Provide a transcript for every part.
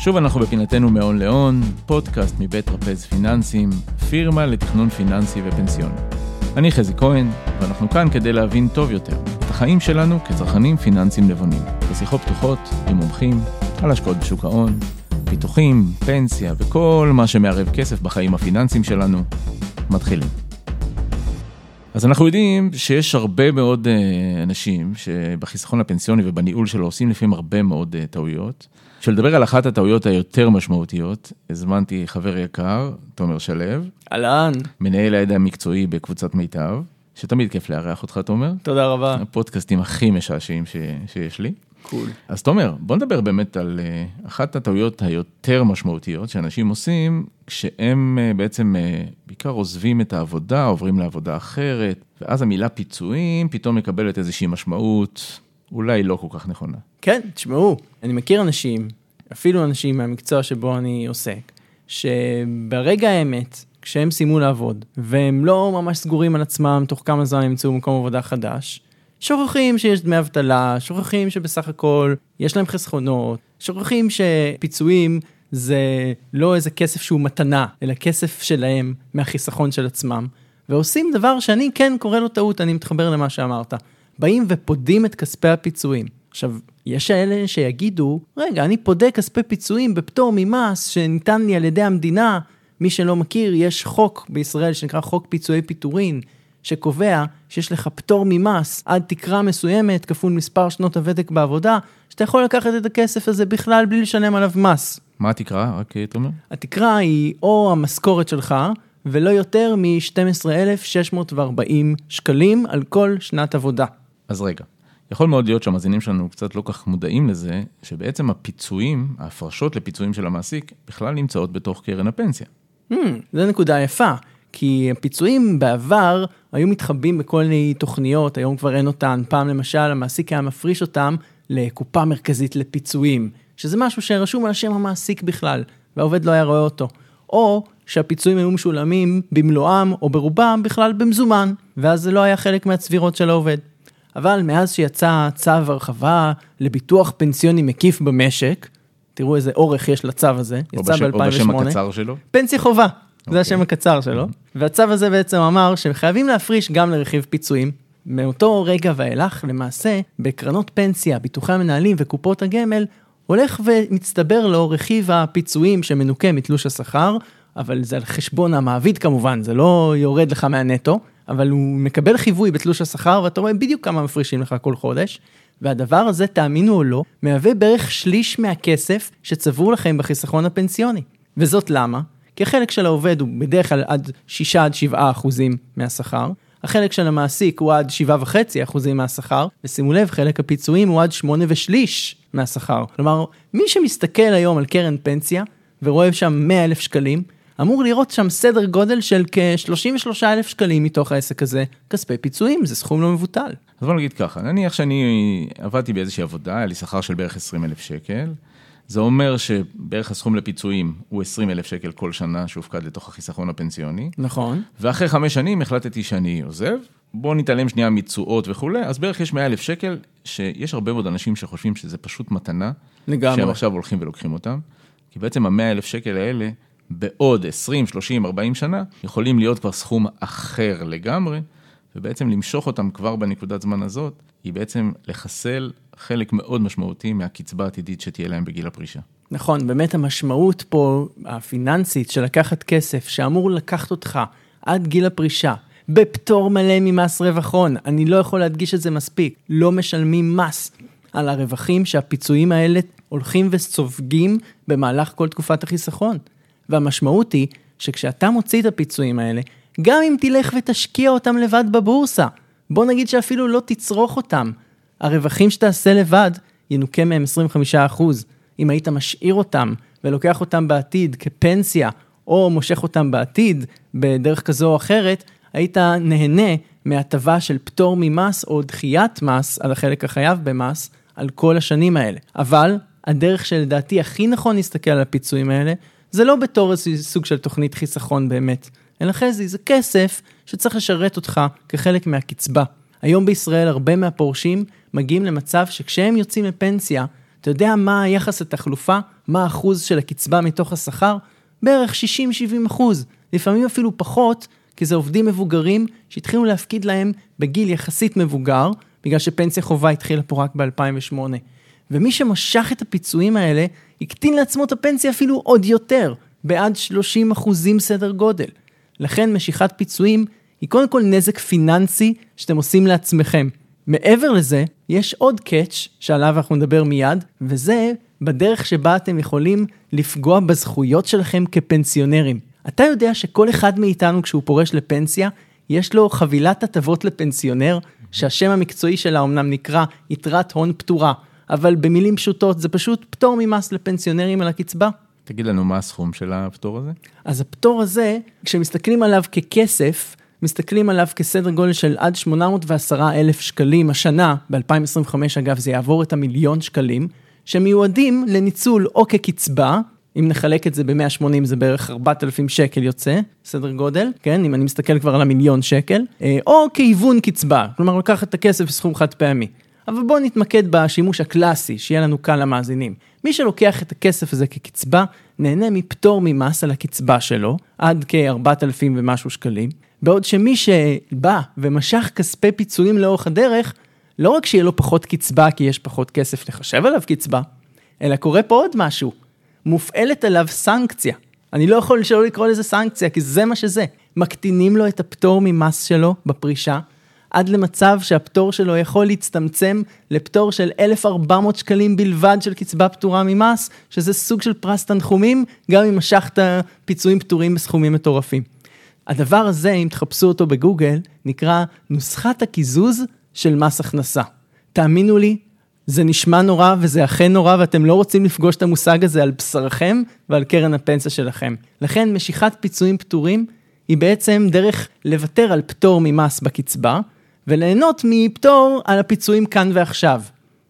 שוב אנחנו בפינתנו מהון להון, פודקאסט מבית טרפז פיננסים, פירמה לתכנון פיננסי ופנסיוני. אני חזי כהן, ואנחנו כאן כדי להבין טוב יותר את החיים שלנו כצרכנים פיננסיים נבונים. בשיחות פתוחות עם מומחים על השקעות בשוק ההון, פיתוחים, פנסיה וכל מה שמערב כסף בחיים הפיננסיים שלנו. מתחילים. אז אנחנו יודעים שיש הרבה מאוד אה, אנשים שבחיסכון הפנסיוני ובניהול שלו עושים לפעמים הרבה מאוד אה, טעויות. בשביל לדבר על אחת הטעויות היותר משמעותיות, הזמנתי חבר יקר, תומר שלו. אהלן. מנהל הידע המקצועי בקבוצת מיטב, שתמיד כיף לארח אותך, תומר. תודה רבה. הפודקאסטים הכי משעשעים ש... שיש לי. קול. אז תומר, בוא נדבר באמת על uh, אחת הטעויות היותר משמעותיות שאנשים עושים, כשהם uh, בעצם uh, בעיקר עוזבים את העבודה, עוברים לעבודה אחרת, ואז המילה פיצויים פתאום מקבלת איזושהי משמעות אולי לא כל כך נכונה. כן, תשמעו, אני מכיר אנשים, אפילו אנשים מהמקצוע שבו אני עוסק, שברגע האמת, כשהם סיימו לעבוד, והם לא ממש סגורים על עצמם תוך כמה זמן ימצאו מקום עבודה חדש, שוכחים שיש דמי אבטלה, שוכחים שבסך הכל יש להם חסכונות, שוכחים שפיצויים זה לא איזה כסף שהוא מתנה, אלא כסף שלהם מהחיסכון של עצמם, ועושים דבר שאני כן קורא לו טעות, אני מתחבר למה שאמרת. באים ופודים את כספי הפיצויים. עכשיו, יש אלה שיגידו, רגע, אני פודה כספי פיצויים בפטור ממס שניתן לי על ידי המדינה. מי שלא מכיר, יש חוק בישראל שנקרא חוק פיצויי פיטורין, שקובע שיש לך פטור ממס עד תקרה מסוימת, כפול מספר שנות הוותק בעבודה, שאתה יכול לקחת את הכסף הזה בכלל בלי לשלם עליו מס. מה התקרה, רק תומר? התקרה היא או המשכורת שלך, ולא יותר מ-12,640 שקלים על כל שנת עבודה. אז רגע, יכול מאוד להיות שהמאזינים שלנו קצת לא כך מודעים לזה, שבעצם הפיצויים, ההפרשות לפיצויים של המעסיק, בכלל נמצאות בתוך קרן הפנסיה. Hmm, זו נקודה יפה, כי הפיצויים בעבר היו מתחבאים בכל מיני תוכניות, היום כבר אין אותן. פעם למשל, המעסיק היה מפריש אותם לקופה מרכזית לפיצויים, שזה משהו שרשום על השם המעסיק בכלל, והעובד לא היה רואה אותו. או שהפיצויים היו משולמים במלואם או ברובם בכלל במזומן, ואז זה לא היה חלק מהצבירות של העובד. אבל מאז שיצא צו הרחבה לביטוח פנסיוני מקיף במשק, תראו איזה אורך יש לצו הזה, יצא ב-2008. או בשם הקצר שלו? פנסיה חובה. זה אוקיי. השם הקצר שלו. והצו הזה בעצם אמר שהם חייבים להפריש גם לרכיב פיצויים. מאותו רגע ואילך, למעשה, בקרנות פנסיה, ביטוחי המנהלים וקופות הגמל, הולך ומצטבר לו רכיב הפיצויים שמנוכה מתלוש השכר, אבל זה על חשבון המעביד כמובן, זה לא יורד לך מהנטו. אבל הוא מקבל חיווי בתלוש השכר, ואתה רואה בדיוק כמה מפרישים לך כל חודש. והדבר הזה, תאמינו או לא, מהווה בערך שליש מהכסף שצבור לכם בחיסכון הפנסיוני. וזאת למה? כי החלק של העובד הוא בדרך כלל עד 6 עד 7 אחוזים מהשכר, החלק של המעסיק הוא עד 7.5 אחוזים מהשכר, ושימו לב, חלק הפיצויים הוא עד 8 ושליש מהשכר. כלומר, מי שמסתכל היום על קרן פנסיה, ורואה שם 100 אלף שקלים, אמור לראות שם סדר גודל של כ-33 אלף שקלים מתוך העסק הזה, כספי פיצויים, זה סכום לא מבוטל. אז בוא נגיד ככה, נניח שאני עבדתי באיזושהי עבודה, היה לי שכר של בערך 20 אלף שקל, זה אומר שבערך הסכום לפיצויים הוא 20 אלף שקל כל שנה שהופקד לתוך החיסכון הפנסיוני. נכון. ואחרי חמש שנים החלטתי שאני עוזב, בוא נתעלם שנייה מתשואות וכולי, אז בערך יש 100 אלף שקל, שיש הרבה מאוד אנשים שחושבים שזה פשוט מתנה. לגמרי. שהם עכשיו הולכים ולוקחים אותם. כי בעצם ה-100 אלף שקל האלה בעוד 20, 30, 40 שנה, יכולים להיות כבר סכום אחר לגמרי, ובעצם למשוך אותם כבר בנקודת זמן הזאת, היא בעצם לחסל חלק מאוד משמעותי מהקצבה העתידית שתהיה להם בגיל הפרישה. נכון, באמת המשמעות פה, הפיננסית, של לקחת כסף שאמור לקחת אותך עד גיל הפרישה, בפטור מלא ממס רווח הון, אני לא יכול להדגיש את זה מספיק, לא משלמים מס על הרווחים שהפיצויים האלה הולכים וסופגים במהלך כל תקופת החיסכון. והמשמעות היא שכשאתה מוציא את הפיצויים האלה, גם אם תלך ותשקיע אותם לבד בבורסה, בוא נגיד שאפילו לא תצרוך אותם, הרווחים שתעשה לבד ינוכה מהם 25%. אם היית משאיר אותם ולוקח אותם בעתיד כפנסיה, או מושך אותם בעתיד בדרך כזו או אחרת, היית נהנה מהטבה של פטור ממס או דחיית מס על החלק החייב במס על כל השנים האלה. אבל הדרך שלדעתי הכי נכון להסתכל על הפיצויים האלה, זה לא בתור איזה סוג של תוכנית חיסכון באמת, אלא חזי, זה כסף שצריך לשרת אותך כחלק מהקצבה. היום בישראל הרבה מהפורשים מגיעים למצב שכשהם יוצאים לפנסיה, אתה יודע מה היחס התחלופה מה האחוז של הקצבה מתוך השכר? בערך 60-70 אחוז, לפעמים אפילו פחות, כי זה עובדים מבוגרים שהתחילו להפקיד להם בגיל יחסית מבוגר, בגלל שפנסיה חובה התחילה פה רק ב-2008. ומי שמשך את הפיצויים האלה, הקטין לעצמו את הפנסיה אפילו עוד יותר, בעד 30 אחוזים סדר גודל. לכן משיכת פיצויים היא קודם כל נזק פיננסי שאתם עושים לעצמכם. מעבר לזה, יש עוד קאץ' שעליו אנחנו נדבר מיד, וזה בדרך שבה אתם יכולים לפגוע בזכויות שלכם כפנסיונרים. אתה יודע שכל אחד מאיתנו כשהוא פורש לפנסיה, יש לו חבילת הטבות לפנסיונר, שהשם המקצועי שלה אמנם נקרא יתרת הון פטורה, אבל במילים פשוטות זה פשוט פטור ממס לפנסיונרים על הקצבה. תגיד לנו מה הסכום של הפטור הזה? אז הפטור הזה, כשמסתכלים עליו ככסף, מסתכלים עליו כסדר גודל של עד 810 אלף שקלים השנה, ב-2025 אגב זה יעבור את המיליון שקלים, שמיועדים לניצול או כקצבה, אם נחלק את זה ב-180 זה בערך 4,000 שקל יוצא, סדר גודל, כן, אם אני מסתכל כבר על המיליון שקל, אה, או כהיוון קצבה, כלומר לקחת את הכסף בסכום חד פעמי. אבל בואו נתמקד בשימוש הקלאסי, שיהיה לנו קל למאזינים. מי שלוקח את הכסף הזה כקצבה, נהנה מפטור ממס על הקצבה שלו, עד כ-4,000 ומשהו שקלים, בעוד שמי שבא ומשך כספי פיצויים לאורך הדרך, לא רק שיהיה לו פחות קצבה כי יש פחות כסף לחשב עליו קצבה, אלא קורה פה עוד משהו. מופעלת עליו סנקציה. אני לא יכול שלא לקרוא לזה סנקציה, כי זה מה שזה. מקטינים לו את הפטור ממס שלו בפרישה, עד למצב שהפטור שלו יכול להצטמצם לפטור של 1,400 שקלים בלבד של קצבה פטורה ממס, שזה סוג של פרס תנחומים, גם אם משכת פיצויים פטורים בסכומים מטורפים. הדבר הזה, אם תחפשו אותו בגוגל, נקרא נוסחת הקיזוז של מס הכנסה. תאמינו לי, זה נשמע נורא וזה אכן נורא ואתם לא רוצים לפגוש את המושג הזה על בשרכם ועל קרן הפנסיה שלכם. לכן משיכת פיצויים פטורים היא בעצם דרך לוותר על פטור ממס בקצבה וליהנות מפטור על הפיצויים כאן ועכשיו.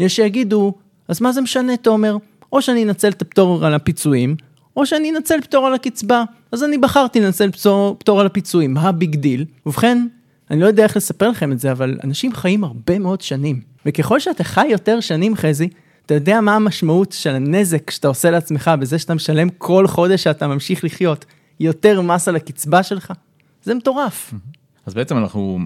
יש שיגידו, אז מה זה משנה, תומר? או שאני אנצל את הפטור על הפיצויים, או שאני אנצל פטור על הקצבה. אז אני בחרתי לנצל פטור, פטור על הפיצויים, ה big deal? ובכן, אני לא יודע איך לספר לכם את זה, אבל אנשים חיים הרבה מאוד שנים. וככל שאתה חי יותר שנים, חזי, אתה יודע מה המשמעות של הנזק שאתה עושה לעצמך בזה שאתה משלם כל חודש שאתה ממשיך לחיות יותר מס על הקצבה שלך? זה מטורף. אז בעצם אנחנו,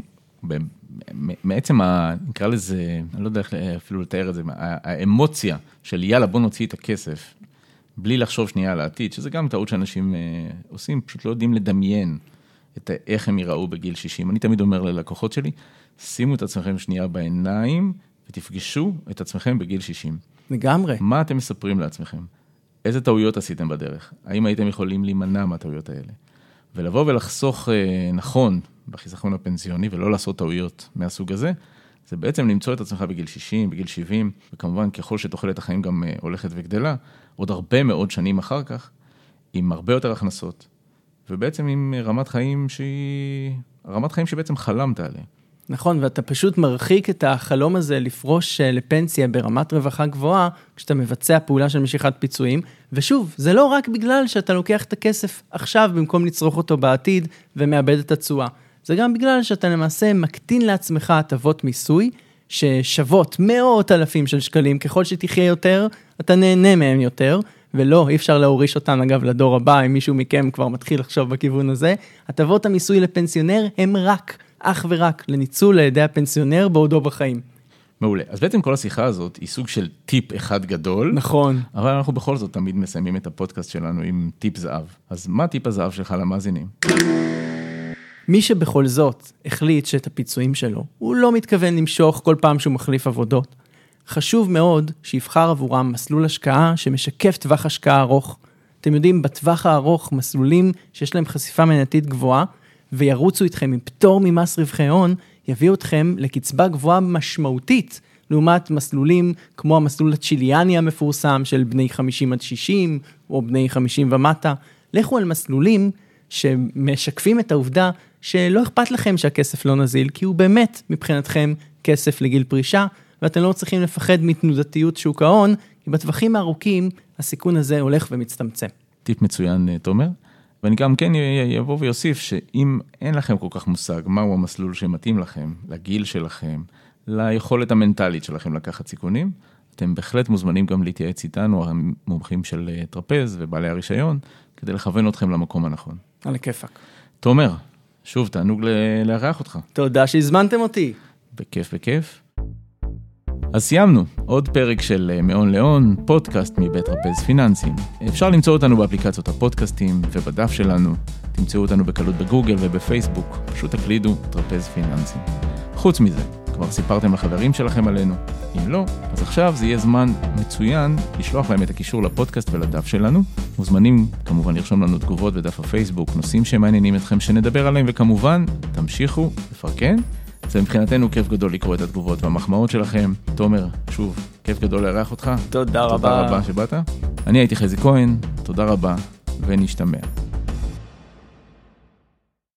מעצם, נקרא לזה, אני לא יודע איך אפילו לתאר את זה, האמוציה של יאללה בוא נוציא את הכסף, בלי לחשוב שנייה על העתיד, שזה גם טעות שאנשים אה, עושים, פשוט לא יודעים לדמיין את איך הם ייראו בגיל 60. אני תמיד אומר ללקוחות שלי, שימו את עצמכם שנייה בעיניים ותפגשו את עצמכם בגיל 60. לגמרי. מה אתם מספרים לעצמכם? איזה טעויות עשיתם בדרך? האם הייתם יכולים להימנע מהטעויות האלה? ולבוא ולחסוך אה, נכון בחיסכון הפנסיוני ולא לעשות טעויות מהסוג הזה, זה בעצם למצוא את עצמך בגיל 60, בגיל 70, וכמובן ככל שתוחלת החיים גם אה, הולכת וגדלה, עוד הרבה מאוד שנים אחר כך, עם הרבה יותר הכנסות, ובעצם עם רמת חיים שהיא, רמת חיים שבעצם חלמת עליה. נכון, ואתה פשוט מרחיק את החלום הזה לפרוש אה, לפנסיה ברמת רווחה גבוהה, כשאתה מבצע פעולה של משיכת פיצויים. ושוב, זה לא רק בגלל שאתה לוקח את הכסף עכשיו במקום לצרוך אותו בעתיד ומאבד את התשואה. זה גם בגלל שאתה למעשה מקטין לעצמך הטבות מיסוי, ששוות מאות אלפים של שקלים, ככל שתחיה יותר, אתה נהנה מהם יותר, ולא, אי אפשר להוריש אותן אגב לדור הבא, אם מישהו מכם כבר מתחיל לחשוב בכיוון הזה. הטבות המיסוי לפנסיונר הם רק, אך ורק, לניצול על ידי הפנסיונר בעודו בחיים. מעולה. אז בעצם כל השיחה הזאת היא סוג של טיפ אחד גדול. נכון. אבל אנחנו בכל זאת תמיד מסיימים את הפודקאסט שלנו עם טיפ זהב. אז מה טיפ הזהב שלך למאזינים? מי שבכל זאת החליט שאת הפיצויים שלו, הוא לא מתכוון למשוך כל פעם שהוא מחליף עבודות. חשוב מאוד שיבחר עבורם מסלול השקעה שמשקף טווח השקעה ארוך. אתם יודעים, בטווח הארוך, מסלולים שיש להם חשיפה מנתית גבוהה, וירוצו איתכם עם פטור ממס רווחי הון, יביאו אתכם לקצבה גבוהה משמעותית, לעומת מסלולים כמו המסלול הצ'יליאני המפורסם של בני 50 עד 60, או בני 50 ומטה. לכו על מסלולים שמשקפים את העובדה שלא אכפת לכם שהכסף לא נזיל, כי הוא באמת, מבחינתכם, כסף לגיל פרישה, ואתם לא צריכים לפחד מתנודתיות שוק ההון, כי בטווחים הארוכים הסיכון הזה הולך ומצטמצם. טיפ מצוין, אה, תומר. ואני גם כן אבוא ויוסיף שאם אין לכם כל כך מושג מהו המסלול שמתאים לכם, לגיל שלכם, ליכולת המנטלית שלכם לקחת סיכונים, אתם בהחלט מוזמנים גם להתייעץ איתנו, המומחים של אה, טרפז ובעלי הרישיון, כדי לכוון אתכם למקום הנכון. על הכיפאק. תומר, שוב, תענוג לארח אותך. תודה שהזמנתם אותי. בכיף, בכיף. אז סיימנו, עוד פרק של אה, מהון להון, פודקאסט מבית רפז פיננסים. אפשר למצוא אותנו באפליקציות הפודקאסטים ובדף שלנו. תמצאו אותנו בקלות בגוגל ובפייסבוק, פשוט תקלידו טרפז פיננסים. חוץ מזה, כבר סיפרתם לחברים שלכם עלינו? אם לא, אז עכשיו זה יהיה זמן מצוין לשלוח להם את הקישור לפודקאסט ולדף שלנו. מוזמנים כמובן לרשום לנו תגובות בדף הפייסבוק, נושאים שמעניינים אתכם שנדבר עליהם, וכמובן, תמשיכו לפרקן. זה מבחינתנו כיף גדול לקרוא את התגובות והמחמאות שלכם. תומר, שוב, כיף גדול לארח אותך. תודה רבה. תודה רבה שבאת. אני הייתי חזי כהן, תודה רבה, ונשתמע.